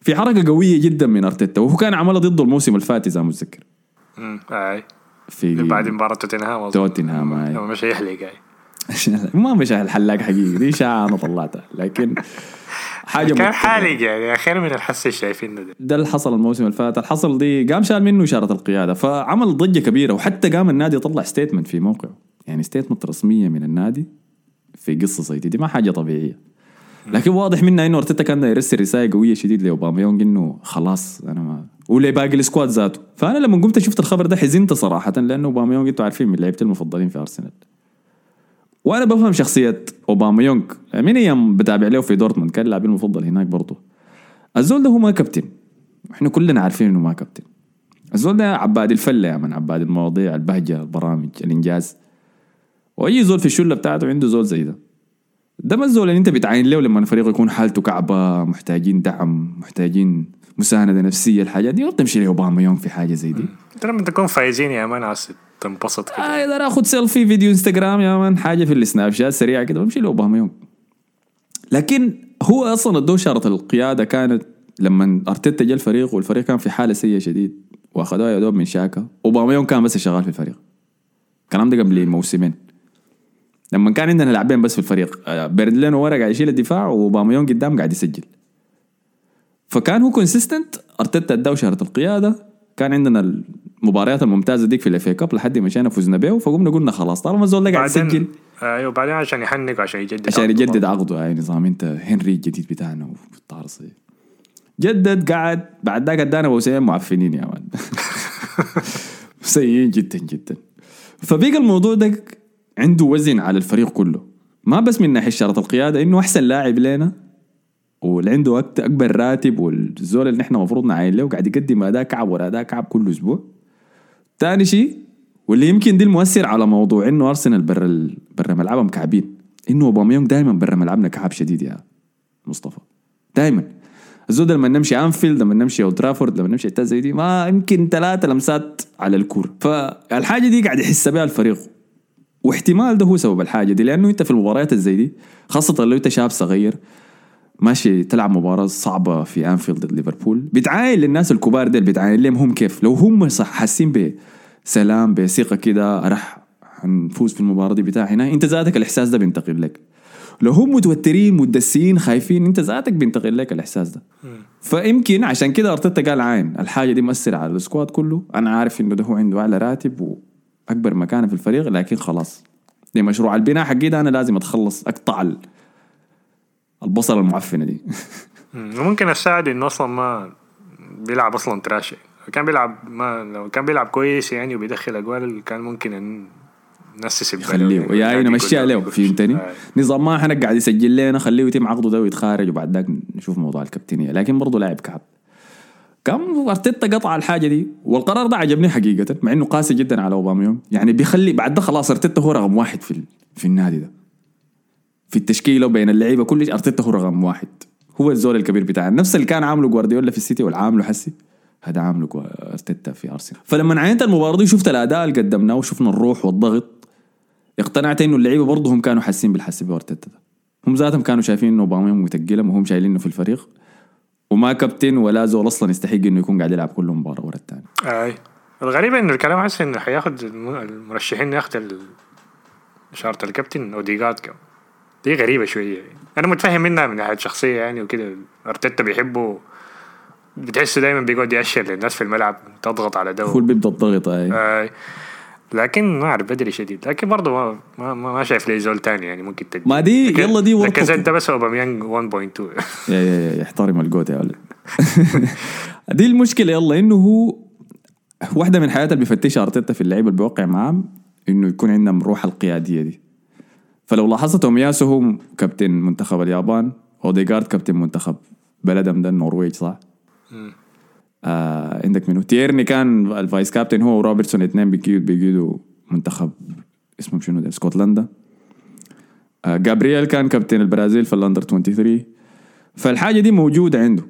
في حركة قوية جدا من أرتيتا وهو كان عملها ضده الموسم الفات إذا متذكر. في بعد مباراة توتنهام. توتنهام، أي. لما مش يحلق اي ما مش الحلاق حقيقي دي اشاعه أنا طلعتها. لكن حاجة كان حالق يعني خير من الحس اللي شايفينه ده. ده اللي حصل الموسم اللي فات. الحصل دي قام شال منه إشارة القيادة فعمل ضجة كبيرة وحتى قام النادي يطلع statement في موقعه. يعني statement رسمية من النادي في قصة زي دي, دي ما حاجة طبيعية. لكن واضح منها إنه أرتيتا كان يرسل رسالة قوية شديد لأوباميونج إنه خلاص أنا ما ولباقي ال squad ذاته. فأنا لما قمت شفت الخبر ده حزنت صراحة لأنه أوباميونج أنتوا عارفين من لعيبتي المفضلين في أرسنال. وأنا بفهم شخصية أوباميونج. من أيام بتابع له في دورتموند؟ كان لاعبي المفضل هناك برضه الزول ده هو ما كابتن. إحنا كلنا عارفين إنه ما كابتن. الزول ده عباد الفلة يا من عباد المواضيع البهجة البرامج الإنجاز. وأي زول في الشلة بتاعته عنده زول زي ده. ده ما الزول اللي انت بتعاين له لما الفريق يكون حالته كعبة محتاجين دعم محتاجين مساندة نفسية الحاجات دي ما بتمشي لاوباميونج في حاجة زي دي؟ انت لما تكون فايزين يا مان عايز تنبسط كده. آه أقدر أخذ selfie video إنستغرام يا مان حاجة في السناب شات سريعة كده بمشي لاوباميونج. لكن هو أصلا ادوه شارة القيادة كانت لما أرتيتا جا الفريق والفريق كان في حالة سيئة شديد واخذوها يا دوب من شاكا أوباميونج كان بس شغال في الفريق. الكلام ده قبل موسمين. لما كان عندنا لاعبين بس في الفريق آه، بيرد لينو ورا قاعد يشيل الدفاع واوباميونج قدام قاعد يسجل. فكان هو consistent أرتيتا اداه شارة القيادة كان عندنا المباريات الممتازة ديك في ال FA Cup لحد ما مشينا فزنا بيه فقمنا قلنا خلاص طالما الزول ده قاعد يسجل. بعدين أيوه بعدين عشان يحنق عشان يجدد عشان يجدد. عقده. هاي نظام انت هنري الجديد بتاعنا والطارصه جدد قعد. بعد ذاك ادانا موسمين معفنين يا مان. سيئين جدا جدا. فبقى الموضوع ده عنده وزن على الفريق كله. ما بس من ناحية شارة القيادة إنه أحسن لاعب لنا. واللي عنده أكبر راتب والزول اللي نحن المفروض نعاين له وقاعد يقدم أداء كعب ورا أداء كعب كل أسبوع. ثاني شيء واللي يمكن دي المؤثر على موضوع إنه أرسنال برا برا ملعبهم كعبين. إنه اوباميونج دائما برا ملعبنا كعب شديد يا مصطفى. دائما الزول لما نمشي أنفيلد لما نمشي أولد ترافورد لما نمشي حتات زي دي ما يمكن ثلاثة لمسات على الكورة فالحاجة دي قاعد يحس بها الفريق. واحتمال ده هو سبب الحاجة دي لأنه أنت في المباريات الزي دي خاصة لو أنت شاب صغير ماشي تلعب مباراة صعبة في أنفيلد ضد ليفربول بتعاين للناس الكبار ديل بتعاين لهم هم كيف؟ لو هم صح حاسين بسلام بثقة كده راح حنفوز في المباراة دي بتاع هنا أنت ذاتك الإحساس ده بينتقل لك. لو هم متوترين مدسين خايفين أنت ذاتك بينتقل لك الإحساس ده. فيمكن عشان كده أرتيتا قال عاين الحاجة دي مؤثرة على ال squad كله أنا عارف إنه ده هو عنده أعلى راتب واكبر مكانه في الفريق لكن خلاص. لمشروع البناء حقي ده أنا لازم أتخلص أقطع ال- البصله المعفنة دي. مم. وممكن الساعد إنه أصلا ما بيلعب أصلا تراشي. كان بيلعب ما لو كان بيلعب كويس يعني وبيدخل أجوال كان ممكن إن الناس تسيب خليه يا نمشيها له فهمتني؟ آه. نظام ما إحنا قاعد يسجل لنا خليه يتم عقده ده ويتخارج وبعد ذاك نشوف موضوع الكابتنية. لكن برضه لاعب كعب. كم أرتيتا قطع الحاجة دي؟ والقرار ده عجبني حقيقة مع إنه قاسي جدا على اوباميونج يعني بيخلي بعد ده خلاص أرتيتا هو رقم واحد في في النادي ده. في التشكيلة وبين اللعيبة كل شيء أرتيتا هو رقم واحد. هو الزول الكبير بتاعنا نفس اللي كان عامله جوارديولا في السيتي والعامله حسي هسا عامله أرتيتا في أرسنال. فلما عاينت المباراة دي شفت الأداء اللي قدمناه وشفنا الروح والضغط اقتنعت إنه اللعيبة برضه هم كانوا حاسين بالحس بارتيتا ده. هم ذاتهم كانوا شايفين إنه اوباميونج متقدم وهم شايلينه في الفريق. وما كابتن ولا زول أصلا يستحق إنه يكون قاعد يلعب كل مباراة ورا الثاني أي. الغريب انه الكلام حاسس إنه حياخد الم- المرشحين ياخد ال- شارة الكابتن أوديجارد كم. دي غريبة شوية. يعني. أنا متفهم منها من ناحية شخصية يعني وكده. أرتيتا بيحبه. بتحسه دايما بيقعد يأشر للناس في الملعب تضغط على ده هو بيبدأ الضغط أي. آي. لكن ما أعرف بدري شديد. لكن برضه ما ما, ما شايف لي زول تاني يعني ممكن تجي ما دي يلا دي زد ده بس اوباميانج 1.2 يا يا يا يحترم الجوت يا ولد. دي المشكلة يلا إنه هو واحدة من الحاجات اللي بيفتشها أرتيتا في اللعيبة اللي بيوقع معاهم إنه يكون عندهم روح القيادية دي. فلو لاحظت تومياسو هو كابتن منتخب اليابان اوديجارد كابتن منتخب بلدهم ده النرويج صح؟ آه عندك منو؟ تيرني كان ال vice captain هو وروبرتسون اثنين بيقيدوا بيقيدوا منتخب اسمه شنو ده؟ اسكتلندا آه جابرييل كان كابتن البرازيل في ال under 23 فالحاجة دي موجودة عنده.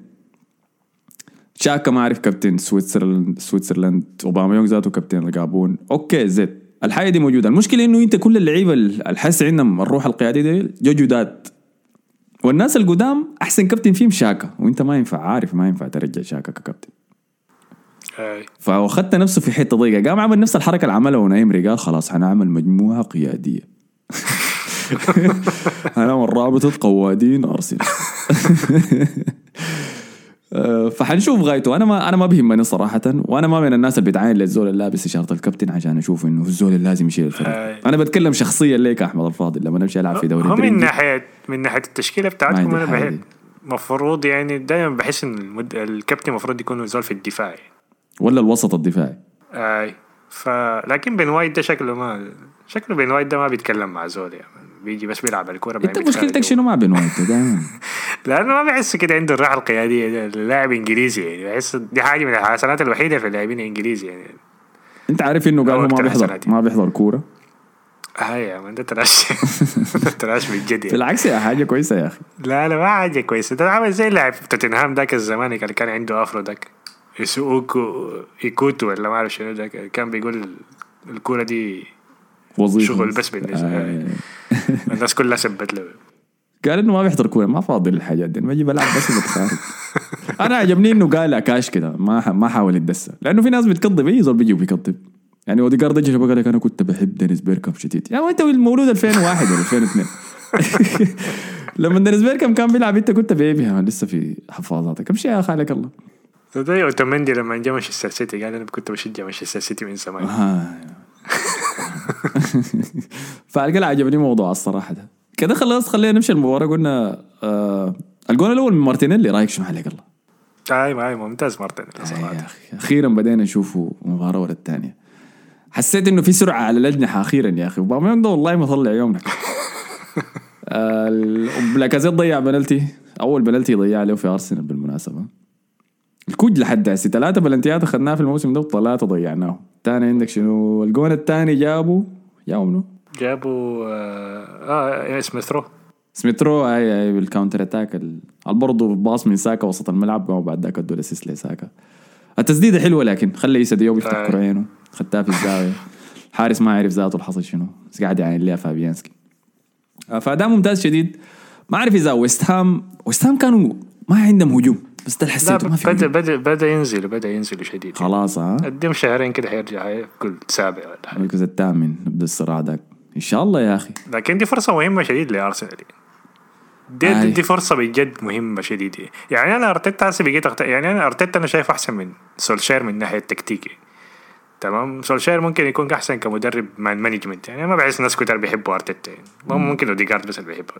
شاكا ما اعرف كابتن سويتزرلاند سويتزرلاند اوباميونج ذاته كابتن الجابون okay ذاته الحاجة دي موجودة. المشكلة إنه أنت كل اللعيبة الحس عندهم الروح القيادية دي جو جداد والناس القدام أحسن كابتن فيهم شاكا. وأنت ما ينفع عارف ما ينفع ترجع شاكا ككابتن. فأخذت نفسه في حتة ضيقة قام عمل نفس الحركة اللي عملها ونايمري قال خلاص حنعمل مجموعة قيادية هنعمل رابطه قوادين ارسنال فحنشوف غايته أنا ما أنا ما بيهمني صراحة وأنا ما من الناس اللي بتعاين للزول اللي لابس اشاره الكابتن عشان أشوف إنه الزول اللي لازم يشيل الفريق. أنا بتكلم شخصيا ليك أحمد الفاضل لما نمشي ألعب في دوري من. ناحية من ناحية التشكيلة ما بتاعتكم أنا حاجة بحب دي. مفروض يعني دايما بحس إن المد... الكابتن المفروض يكون زول في الدفاع يعني. ولا الوسط الدفاعي؟ أي. ف لكن بن وايت ده شكله ما شكله بن وايت ده ما بيتكلم مع زول يعني. بيجي بس بيلعب الكورة انت مشكلتك. شنو مع بن وايت دائما لأنه ما بحس كده عنده الروح القيادية ده اللاعب إنجليزي يعني. بحس دي حاجة من الحسنات الوحيدة في اللاعبين الإنجليزي يعني. انت عارف انه قال ما بيحضر حسناتي. ما بيحضر كورة؟ هاي يا من ده trash. trash بجد يعني. بالعكس يا حاجة كويسة يا أخي. لا لا ما حاجة كويسة. ده عامل زي لاعب توتنهام ذاك الزمان اللي كان عنده أفرو ذاك. اسو ايكوتو ولا ما اعرف شنو كان بيقول الكورة دي وظيفه شغل بس بالنسبة آه. الناس كلها سبت له قال انه ما بيحضر كوره ما فاضي للحاجات دي بجي بلعب بس وبتخارج أنا عجبني انه قال اكاش كده ما ما حاول يتدسى لأنه في ناس بتكذب اي زول بيجي وبيكذب يعني اوديجارد اجى قال لك أنا كنت بحب دينيس بيركام شديد يعني انت مولود 2001 ولا 2002 لما دينيس بيركام كان بيلعب انت كنت baby لسه في حفاظاتك امشي يا خي لك الله زي اوتاميندي لما جا مانشستر سيتي قال أنا كنت بشجع مانشستر سيتي من زمان. فالقى عجبني موضوع الصراحة ده. كده خلاص خلينا نمشي المباراة. قلنا آه الجول الأول من مارتينيلي رأيك شنو عليك الله؟ أي معي ممتاز مارتن آه صراحة. أخيرا بدينا نشوفه مباراة ورا الثانية حسيت إنه في سرعة على الاجنحه أخيرا يا أخي. اوباميونج ده والله ما طلع يومنا. آه، لاكازيت ضيع بنالتي. أول بنالتي ضيع له في أرسنال بالمناسبة. الكوج لحد هسه ثلاثة بلنتيات أخذناها في الموسم ده وثلاثه ضيعناهم تاني عندك شنو؟ الجون الثاني جابوا جابوا منو؟ جابوا آه, آه اسمه سميث رو سميث رو هاي هاي بال counter attack. برضه pass من ساكا وسط الملعب وبعد ذاك ادوا ال assist لساكا. التسديدة حلوة لكن خلي يسا ديوب يفتح آه. كرة عينه خدتها في الزاوية. الحارس ما عرف ذاته الحصل شنو. بس قاعد يعين ليها فابيانسكي. آه، فأداء ممتاز شديد. ما أعرف إذا ويست هام ويست هام كانوا ما عندهم هجوم. بس ده اللي حسيته ما في بدا. بدا بدأ ينزل بدأ ينزل شديد. خلاص ها؟ قدم شهرين كده حيرجع حيكون سابع المركز الثامن نبدأ الصراع ذاك. إن شاء الله يا أخي. لكن دي فرصة مهمة شديد لأرسنال. دي, آي. دي, فرصة بجد مهمة شديد. يعني أنا أرتيتا هسه بقيت أخت... يعني أنا أرتيتا أنا شايفه أحسن من سولشير من ناحية تكتيكي. تمام؟ سولشير ممكن يكون أحسن كمدرب man management يعني ما بحس الناس كتير بيحبوا أرتيتا. يعني ممكن أوديجارد بس اللي بيحبه.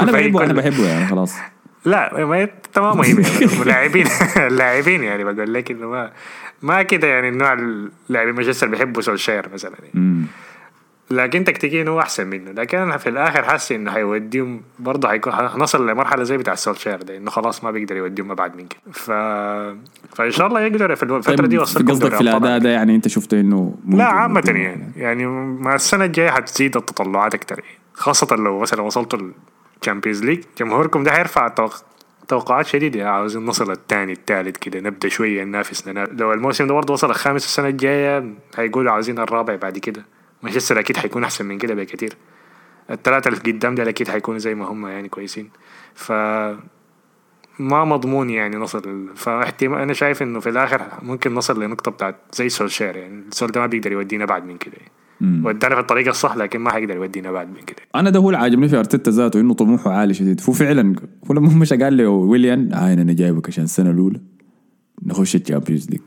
أنا بحبه أنا بحبه يعني خلاص. لا ما تمام مهم يعني اللاعبين اللاعبين يعني بقول لك إنه ما ما كده يعني النوع اللاعبين مانشستر بيحبوا سولشاير مثلا يعني. لكن تكتيكيا هو أحسن منه لكن أنا في الآخر حاسس إنه حيوديهم برضه حيكون حنصل لمرحلة زي بتاع سولشاير ده إنه خلاص ما بيقدر يوديهم ابعد من كده ف... فإن شاء الله يقدر في الفترة طيب دي في يوصلكم قصدك في الأداء. ده يعني أنت شفته إنه لا يكون- يعني يعني مع السنة الجاية حتزيد التطلعات أكتر يعني خاصة لو مثلا وصلتوا ال Champions League جمهوركم ده حيرفع التوق- توقعات شديدة. يعني عاوزين نصل الثاني الثالث كده نبدأ شوية ننافس ننا- لو الموسم ده برضه وصل الخامس السنة الجاية هيقولوا عاوزين الرابع بعد كده. مانشستر أكيد حيكون أحسن من كده بكثير الثلاثة اللي قدام ده أكيد حيكونوا زي ما هم يعني كويسين. ف ما مضمون يعني نصل فاحتمال أنا شايف إنه في الآخر ممكن نصل لنقطة بتاعت زي سولشير يعني. سول ده ما بيقدر يودينا ابعد من كده مم. ودانا في الطريقة الصح لكن ما حيقدر يودينا بعد من كده. أنا ده هو اللي عاجبني في أرتيتا ذاته إنه طموحه عالي شديد. هو فعلا هو لما مشى قال له ويليان هاي أنا جايبك عشان السنة الأولى نخش ال Champions League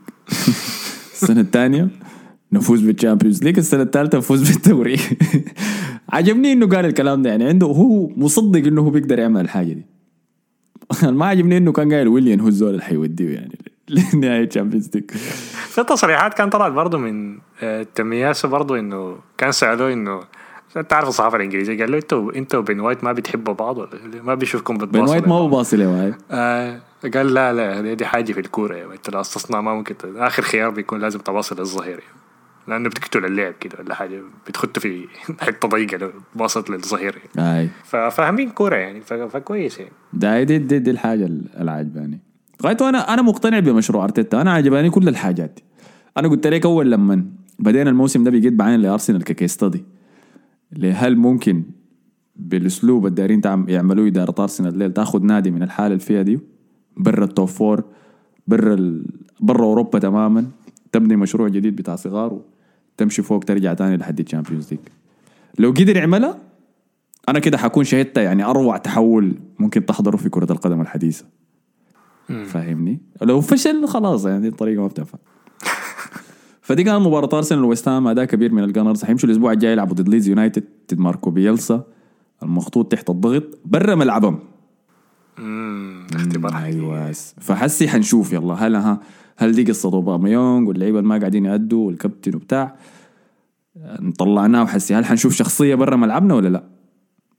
السنة الثانية نفوز بال Champions League السنة الثالثة نفوز بالدوري. عجبني إنه قال الكلام ده يعني عنده هو مصدق إنه هو بيقدر يعمل الحاجة دي. ما عجبني إنه كان قايل ويليان هو الزول اللي حيوديه يعني. لنهايه الشامبيونز ليج في تصريحات كان طلعت برضه من آه، تمياسو برضه إنه كان سألوه إنه انت عارف الصحافة الإنجليزية؟ قال له إنتوا إنتوا وبين وايت ما بتحبوا بعض ولا ما بيشوفكم بين بتباصوا وايت ما هو. باصي له هاي آه قال لا لا دي, حاجة في الكورة يعني انت لو استصنع ما ممكن آخر خيار بيكون لازم تواصل للظهير يعني. لأنه بتقتل اللعب كده ولا حاجة بتخط في حتة ضيقة لو باصت للظهير يعني. ففاهمين كورة يعني فكويس يعني. ده دي, دي, دي الحاجة اللي عجباني غايته أنا أنا مقتنع بمشروع أرتيتا. أنا عجباني كل الحاجات دي. أنا قلت لك أول لما بدينا الموسم ده بقيت بعين لأرسنال ك case study هل ممكن بالأسلوب الدايرين يعملوه إدارة أرسنال الليل تاخذ نادي من الحالة اللي فيها دي برا ال top four برا ال... برا أوروبا تماما تبني مشروع جديد بتاع صغار وتمشي فوق ترجع تاني لحد ال Champions League. لو قدر يعملها أنا كده حكون شهدت يعني أروع تحول ممكن تحضره في كرة القدم الحديثة. فاهمني؟ لو فشل خلاص يعني الطريقة ما بتنفع. فدي كانت مباراة أرسنال وويست هام أداء كبير من ال Gunners. حيمشوا الأسبوع الجاي يلعبوا ضد ليدز يونايتد ضد مارسيلو بيلسا. المضغوط تحت الضغط برا ملعبهم. اختبار. أيوه. فحسي حنشوف يلا هل ها هل دي قصة اوباميونج واللعيبة اللي ما قاعدين يأدوا والكابتن وبتاع؟ طلعناه وحسي هل حنشوف شخصية برا ملعبنا ولا لا؟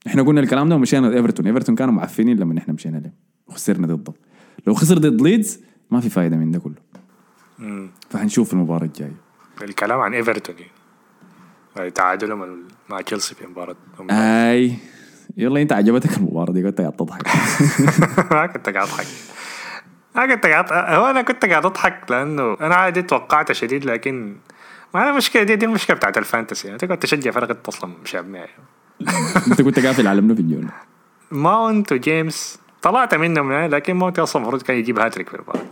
إحنا قلنا الكلام ده ومشينا لإيفرتون. إيفرتون كانوا معفنين لما إحنا مشينا لهم وخسرنا ضدهم لو خسر ضد ليدز ما في فايدة من ده كله. مم. فحنشوف المباراة الجاية. الكلام عن إيفرتون. يعني تعادلهم مع تشيلسي في مباراة آي. يلا أنت عجبتك المباراة دي قلت قاعد تضحك. ما كنت قاعد أضحك. ما كنت قاعد هو أنا كنت قاعد أضحك لأنه أنا عادي توقعت شديد لكن ما أنا المشكلة دي دي المشكلة بتاعت ال fantasy. يعني تقعد تشجع فرق انت أصلا مش معي أنت كنت قافل على منو في الجولة؟ ماونت وجيمس طلعت منهم يعني لكن ماونت أصلا المفروض كان يجيب هاتريك في المباراه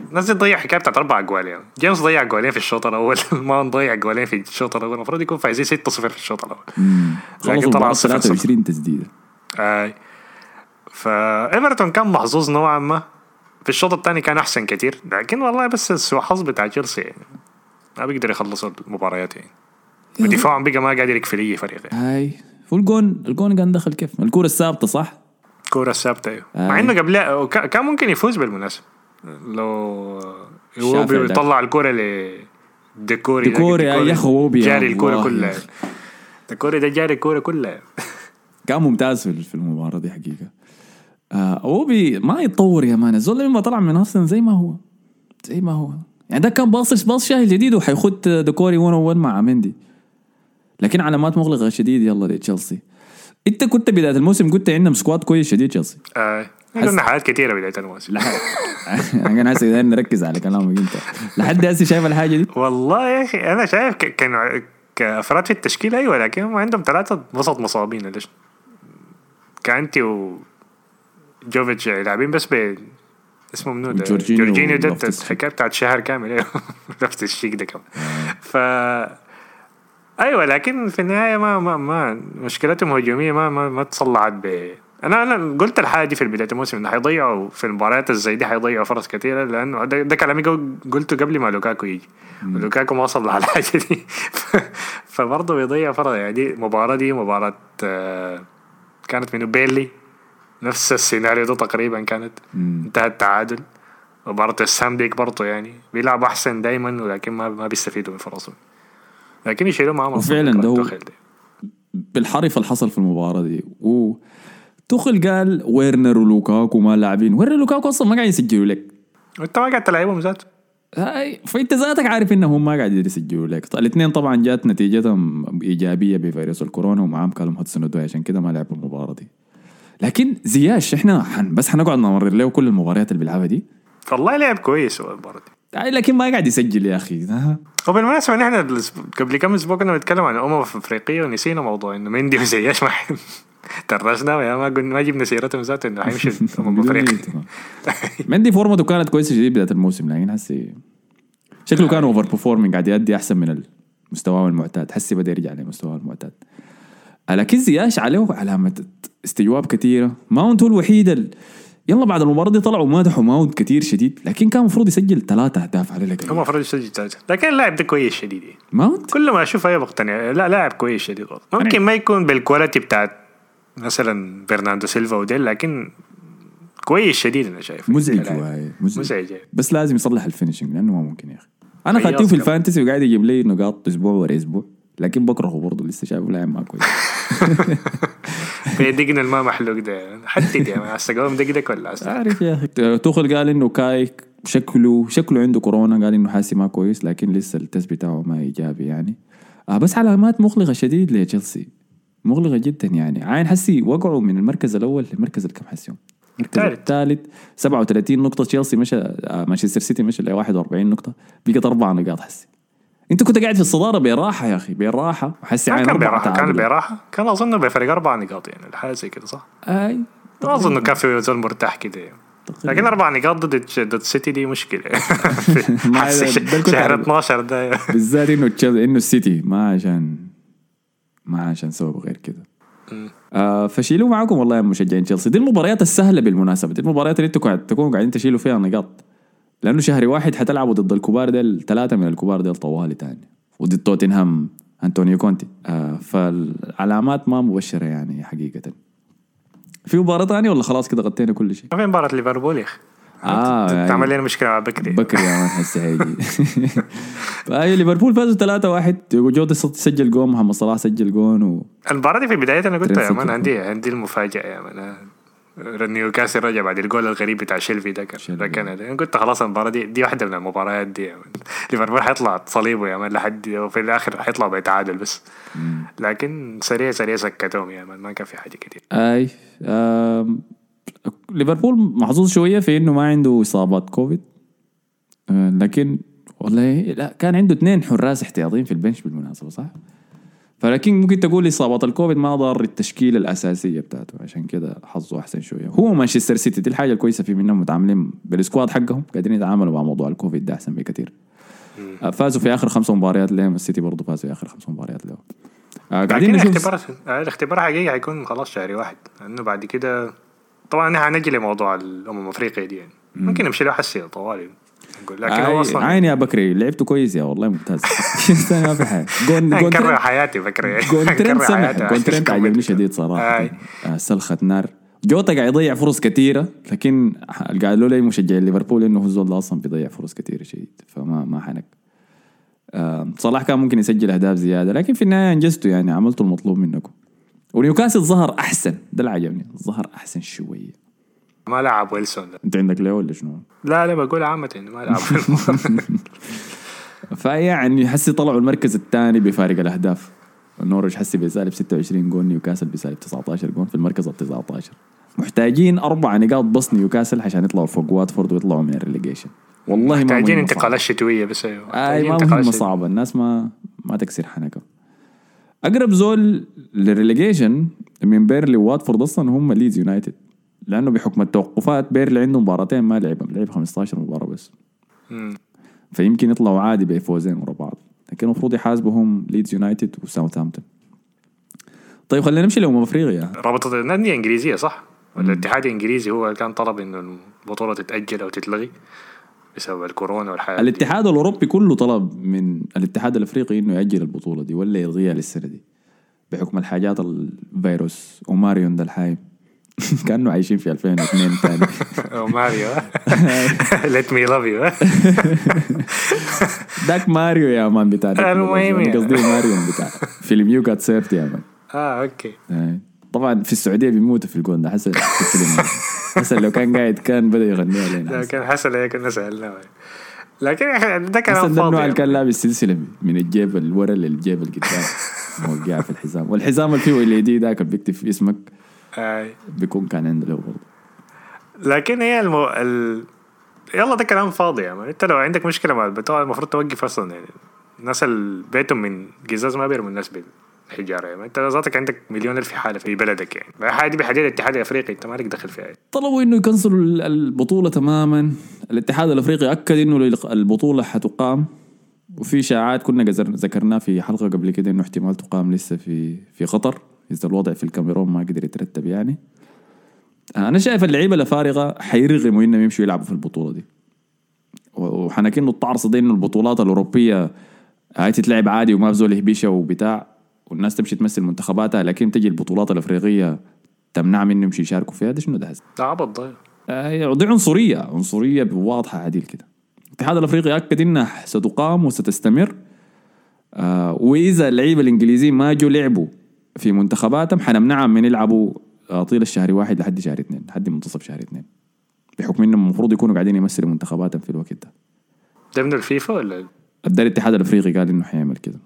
الناس دي تضيع حكايه بتاعت أربع اجوال يعني. جيمس ضيع جولين في الشوط الأول. ماونت ضيع جولين في الشوط الأول. المفروض يكون فايزين 6-0 في الشوط الأول. لكن طلع صفر صفر. 23 تسديدة. أي. فايفرتون كان محظوظ نوعا ما. في الشوط الثاني كان أحسن كتير. لكن والله بس سوء حظ بتاع تشيلسي يعني. ما بيقدر يخلصوا المباريات يعني. ودفاعهم بقى ما قادر يقفل اي فريق. يعني. هاي. هو الجون الجون كان دخل كيف؟ الكوره الثابتة صح؟ الكوره الثابته أيوه. مع إنه قبلها كان ممكن يفوز بالمناسبه لو هو. بيطلع الكورة ل ديكوري ديكوري، يا أخي هو جاري الكورة كلها. ديكوري ده جاري الكورة كلها. كان ممتاز في المباراة دي حقيقة. آه أوبي ما يتطور يا man. الزول لما طلع من أرسنال زي ما هو زي ما هو. يعني ده كان باصص pass شاهي جديد وحيخد ديكوري 1 1 مع مندي لكن علامات مغلقة شديد. يلا لتشيلسي انت كنت بداية الموسم قلت عندهم squad كويس شديد تشيلسي آه. قلنا حاجات كثيره بداية الموسم. لحد أنا هسه قاعدين نركز على كلامك أنت. لحد هسه شايف الحاجة دي؟ والله يا أخي أنا شايف ك- كانوا كأفراد في التشكيل أيوه لكن هم عندهم ثلاثة وسط مصابين. ليش؟ كأنتي و جوفيتش لاعبين بس ب اسمه منو ده؟ جورجينيو ده. الحكاية بتاعت شهر كامل نفس الشيك ده كمان. ف أيوه لكن في النهاية ما ما ما مشكلتهم هجومية ما ما, ما تصلعت ب أنا أنا قلت الحاجة دي في بدايه الموسم إنه حيضيعوا في المباريات الزي دي حيضيعوا فرص كثيرة لأنه ده, ده كلامي قل- قلته قبل ما لوكاكو يجي. ولوكاكو ما على الحاجة دي. فبرضه بيضيع فرص. يعني دي مباراة دي مباراة آه، كانت من بيرلي نفس السيناريو ده تقريبا كانت. انتهى التعادل. مباراة السام ديك برضه يعني بيلعبوا أحسن دايما ولكن ما ما بيستفيدوا من فرصهم. لكن يشيلوا معاهم وفعلا أصلاً ده هو. بالحرف اللي حصل في المباراة دي و تخل قال ويرنر ولوكاكو ما لاعبين. ويرنر ولوكاكو أصلا ما قاعد يسجلوا لك. وانت ما قاعد تلعبهم ذاته. هاي فأنت ذاتك عارف إنهم ما قاعد يسجلوا لك. الاثنين طبعا جات نتيجتهم إيجابية بفيروس الكورونا ومعاهم كالوم هادسون أودوي عشان كده ما لعبوا المباراة دي. لكن زياش إحنا حن بس حنقعد نمرر له كل المباريات اللي بيلعبها دي. والله لعب كويس هو المباراة دي. لكن ما قاعد يسجل يا أخي. وبالمناسبة نحن قبل كم أسبوع كنا بنتكلم عن الامم الافريقية ونسينا موضوع إنه مندي وزياش ما ترشنا ما قلنا ما جبنا سيرتهم ذاته إنه حيمشي الامم الافريقية. مندي فورمته كانت كويسة شديد بداية الموسم لكن حسي شكله كان over performing قاعد يأدي أحسن من مستواه المعتاد. حسي بدأ يرجع لمستواه المعتاد. لكن زياش عليه علامة استجواب كثيرة ماونت هو الوحيد ال... يلا بعد المباراة دي طلعوا مادحوا ماونت كثير شديد لكن كان المفروض يسجل ثلاثة أهداف على هم الأقل المفروض يسجل ثلاثة. لكن اللاعب ده كويس شديد. يعني. ماونت كل ما أشوف أي بقتنع لا لاعب كويس شديد ممكن ما يكون بال quality بتاعت مثلا برناردو سيلفا وديل لكن كويس شديد أنا شايف. مزعج مزعج. مزعج يعني. بس لازم يصلح ال finishing لأنه ما ممكن يا أنا خياط خدته في. ال fantasy وقاعد يجيب لي نقاط أسبوع ورا أسبوع. لكن بكرهه برضه لسه شايفه لاعب ما كويس. دقن الماء محلوق ده. يا هسه قوم دقدك ولا عارف يا أخي. توخل قال إنه كايك شكله شكله عنده كورونا قال إنه حاسي ما كويس لكن لسه التست بتاعه ما إيجابي يعني. آه بس علامات مقلقه شديد لتشيلسي. مقلقه جدا يعني. عين حسي وقعوا من المركز الأول للمركز الكم حسيهم؟ المركز الثالث. الثالث 37 نقطة تشيلسي مشى آه مانشستر سيتي مشى ل 41 نقطة بقت أربع نقاط حسي. انت كنت قاعد في الصدارة براحه يا أخي براحه وحسي عين كان براحه كان. براحه كان أظن بفرق أربع نقاط يعني الحاجة زي كده صح؟ أي. ما أظن كان في زول مرتاح كده يعني. لكن أربع نقاط ضد ضد السيتي دي مشكلة. شهر عارف. 12 ده. بالذات إنه إنه السيتي ما عشان ما عشان سبب غير كده آه فشيلوا معاكم والله يا مشجعين تشيلسي. دي المباريات السهلة بالمناسبة. دي المباريات اللي أنتوا قاعد تكونوا قاعدين تشيلوا فيها نقاط. لأنه شهر واحد حتلعبوا ضد الكبار ديل ثلاثة من الكبار ديل طوالي تاني وضد توتنهام أنطونيو كونتي. آه فالعلامات ما مبشرة يعني حقيقة. في مباراة ثانية ولا خلاص كده غطينا كل شيء؟ ما في مباراة ليفربول يا أخي. آه يعني تعمل لنا مشكلة مع بكري. بكري يا man هسه هيجي. فهي ليفربول فازوا 3-1 دييغو جوتا سجل جون محمد صلاح سجل جون و... المباراة دي في بدايتها أنا قلت يا man. عندي عندي المفاجأة يا man. نيوكاسل رجع بعد الجول الغريب بتاع شيلفي ده كان. ده كان أنا قلت خلاص المباراة دي دي واحدة من المباريات دي. ليفربول حيطلع صليبه يا man لحد وفي الآخر حيطلع بيتعادل بس. لكن سريع سريع سكتهم يا man ما كان في حاجة كتير. أي آم... ليفربول محظوظ شوية في إنه ما عنده إصابات كوفيد. آه لكن والله لا كان عنده اثنين حراس احتياطيين في ال bench بالمناسبة صح؟ فلكن ممكن تقول اصابه الكوفيد ما ضار التشكيلة الأساسية بتاعته عشان كده حظه أحسن شوية. هو مانشستر سيتي دي الحاجة الكويسة في منهم متعاملين بال squad حقهم قادرين يتعاملوا مع موضوع الكوفيد ده أحسن بكثير آه، فازوا في آخر خمس مباريات لهم السيتي برضه فازوا في آخر خمس مباريات لهم آه، قاعدين نشوف الاختبار آه، الاختبار حقيقي حيكون خلاص شهر واحد. لأنه بعد كده طبعا حنجي لموضوع الأمم الأفريقية دي يعني. ممكن نمشي له حسي طوالي نقول لكن هو أصلا عين يا بكري. لعبته كويس يا والله ممتاز. ما في حاجة. جون جون حياتي بكره جون ترنت نكره سمح جون ترنت عشان عجبني شديد صراحة. آه، سلخة نار. جوتا قاعد يضيع فرص كثيره لكن قالوا لي مشجعين ليفربول إنه هو الزول أصلا بيضيع فرص كثيره شديد فما ما حنك. صلاح كان ممكن يسجل أهداف زيادة لكن في النهاية أنجزتوا يعني عملتوا المطلوب منكم. ونيوكاسل ظهر أحسن. ده اللي عجبني. ظهر أحسن شوية. ما لعب ويلسون ده. انت عندك ليه ولا شنو؟ لا لا بقول عامة ما لعب فيعني حسي طلعوا المركز الثاني بفارق الأهداف النورتش حسي بيسالب 26 جول نيوكاسل بيسالب 19 جول في المركز ال 19 محتاجين أربع نقاط بس نيوكاسل عشان يطلعوا فوق واتفورد ويطلعوا من الريليجيشن والله ما محتاجين انتقالات. شتوية بس أيوة آي ما. صعبة الناس ما ما تكسر حنكة أقرب زول لل relegation من بيرنلي وواتفورد أصلا هم ليدز يونايتد لأنه بحكم التوقفات بيرنلي عنده مباراتين ما لعب لعب 15 مباراة بس. مم. فيمكن يطلعوا عادي بفوزين ورا بعض. لكن المفروض يحاسبهم ليدز يونايتد وساوثهامبتون طيب خلينا نمشي لأمم أفريقيا. رابطة الأندية إنجليزية صح؟ والاتحاد الإنجليزي هو كان طلب إنه البطولة تتأجل أو تتلغي بسبب الكورونا والحياة. دي. الاتحاد الأوروبي كله طلب من الاتحاد الأفريقي إنه يأجل البطولة دي ولا يلغيها للسنة دي. بحكم الحاجات الفيروس وماريون ده الحاي كانوا عايشين في 2002 ثاني أو ماريو. let me love you ذاك ماريو يا مان بتاع. المهم يعني. قصدي ماريو بتاع فيلم يو كات سيرت يا مان. آه أوكي. آه. طبعا في السعودية بيموتوا في الجون ده. حسن حسن لو كان قاعد كان بدأ يغنيها لو لنا كان هيك كنا سالناه لكن يا أخي ده كلام حسن ده النوع فاضي. اللي كان لابس سلسله من الجيب الورا للجيب القدام. موقعها في الحزام. والحزام اللي فيه ال دي ذاك بيكتب اسمك. آه. بيكون كان عنده له برضه. لكن هي المو... ال... يلا ده كلام فاضي مان انت لو عندك مشكلة مع البتوع المفروض توقف أصلا يعني. الناس اللي بيتهم من قزاز ما بيرموا الناس بالحجارة يعني. انت ذاتك عندك مليون ألف حالة في بلدك يعني. الحاجة دي بحاجة الاتحاد الأفريقي انت مالك دخل فيها طلبوا إنه يكنسلوا ال- البطولة تماما. الاتحاد الأفريقي أكد إنه البطولة حتقام. وفي إشاعات كنا جزر- ذكرناه في حلقة قبل كده إنه احتمال تقام لسه في في قطر. إذا الوضع في الكاميرون ما قدر يترتب يعني. أنا شايف اللعيبة الافارقه حيرغموا إنهم يمشوا يلعبوا في البطولة دي. و- وحنكين انه الطعرص دي إنه البطولات الأوروبية هاي تتلعب عادي وما بزول يهبيشها وبتاع والناس تمشي تمثل منتخباتها لكن تجي البطولات الأفريقية تمنع منهم يمشي يشاركوا فيها ده شنو ده؟ ده عبط ده. آه، دي عنصرية عنصرية واضحة عديل كده. الاتحاد الأفريقي اكد انها ستقام وستستمر. آه وإذا اللعيبة الانجليزيين ما جو لعبوا في منتخباتهم حنمنعهم من يلعبوا آه طيل الشهر واحد لحد شهر اثنين لحد منتصف شهر اثنين. بحكم إنهم المفروض يكونوا قاعدين يمثلوا منتخباتهم في الوقت ده. ده من الفيفا ولا؟ ده الاتحاد الأفريقي قال إنه حيعمل كده.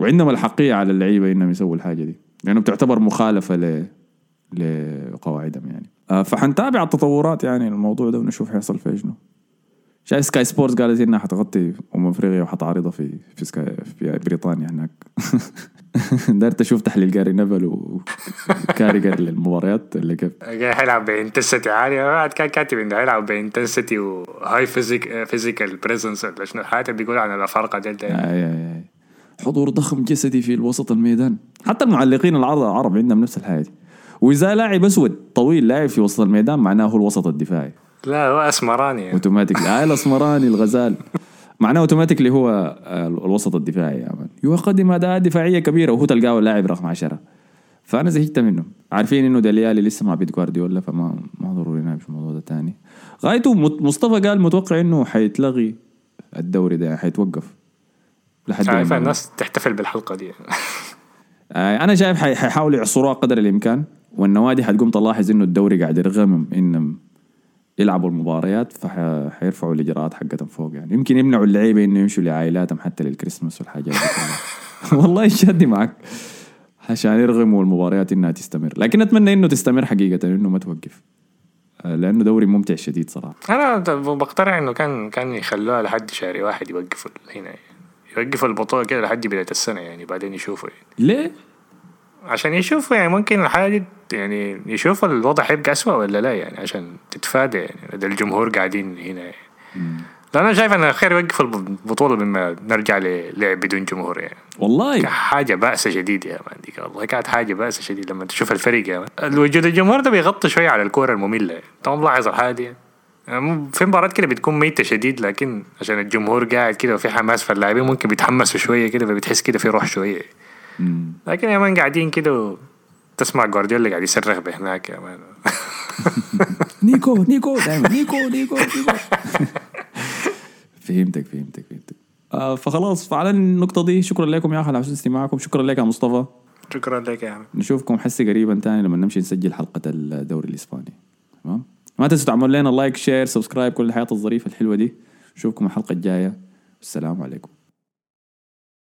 وعندهم الأحقية على اللعيبة إنهم يسووا الحاجة دي. لأنه بتعتبر مخالفة ل لقواعدهم يعني. آه، فحنتابع التطورات يعني الموضوع ده ونشوف حيحصل فيه شنو. شايف Sky Sports قالت انها حتغطي امم أفريقيا وحتعرضها في في Sky في بريطانيا هناك. دارت أشوف تحليل جاري نيفل وكاريجر للمباريات اللي كيف حيلعب ب intensity عالية بعد كان كاتب إنه حيلعب ب intensity و high physic physical presence ولا شنو. الحاجات اللي بيقولوا عن الأفارقة ديل ده آي آي آي. حضور ضخم جسدي في الوسط الميدان. حتى المعلقين العرب عندهم نفس الحاجة دي. وإذا لاعب أسود طويل لاعب في وسط الميدان معناه هو الوسط الدفاعي. لا هو أسمراني. يعني. اوتوماتيك آه الأسمراني الغزال. معناه اوتوماتيكلي هو آه، الوسط الدفاعي يا مان يقدم اداء دفاعية كبيرة وهو تلقاه اللاعب رقم عشرة فأنا زهقت منه عارفين إنه دليالي لسه مع بيت جوارديولا فما ما ضروري نناقش الموضوع ده تاني. غايته مصطفى قال متوقع إنه حيتلغي الدوري ده حيتوقف لحد لما- الناس تحتفل بالحلقة دي. آه، أنا شايف حي- حيحاولوا يعصروها قدر الإمكان والنوادي حتقوم تلاحظ إنه الدوري قاعد يرغمهم إنهم يلعبوا المباريات فحيرفعوا الإجراءات حقتهم فوق يعني يمكن يمنعوا اللعيبة إنه يمشوا لعائلاتهم حتى للكريسماس والحاجات دي. والله شادي معك عشان يرغموا المباريات إنها تستمر لكن أتمنى إنه تستمر حقيقة إنه ما توقف آه، لأنه دوري ممتع شديد صراحة أنا بقترح إنه كان كان يخلوها لحد شهر واحد يوقفوا هنا يعني. يوقفوا البطولة كده لحد بداية السنة يعني بعدين يشوفوا يعني. ليه؟ عشان يشوفوا يعني ممكن الحاجة دي يعني يشوفوا الوضع حيبقى اسوء ولا لا يعني عشان تتفادى يعني. ده الجمهور قاعدين هنا يعني. لأن أنا شايف إن خير يوقفوا البطولة مما نرجع للعب بدون جمهور يعني. والله. حاجة بأسة شديدة يا مان ديك والله. كانت حاجة بأسة شديدة لما تشوف الفريق يا مان. الوجود الجمهور ده بيغطي شوية على الكورة المملة. انت ما ملاحظ الحاجة دي يعني. في مباراة كده بتكون ميتة شديد لكن عشان الجمهور قاعد كده وفي حماس فاللاعبين ممكن بيتحمسوا شوية كده فبتحس كده في روح شوية. مم. لكن يا man قاعدين كده تسمع جوارديولا قاعد يصرخ بهناك يا man نيكو نيكو دايما. نيكو نيكو نيكو. فهمتك فهمتك فهمتك. آه فخلاص فعلى النقطة دي شكرا لكم يا أخي على حسن استماعكم. شكرا لك يا مصطفى. شكرا لك يا man نشوفكم حسي قريبا تاني لما نمشي نسجل حلقة الدوري الإسباني. تمام؟ ما تنسوا تعملوا لنا like share subscribe كل الحياة الظريفة الحلوة دي. نشوفكم الحلقة الجاية. والسلام عليكم.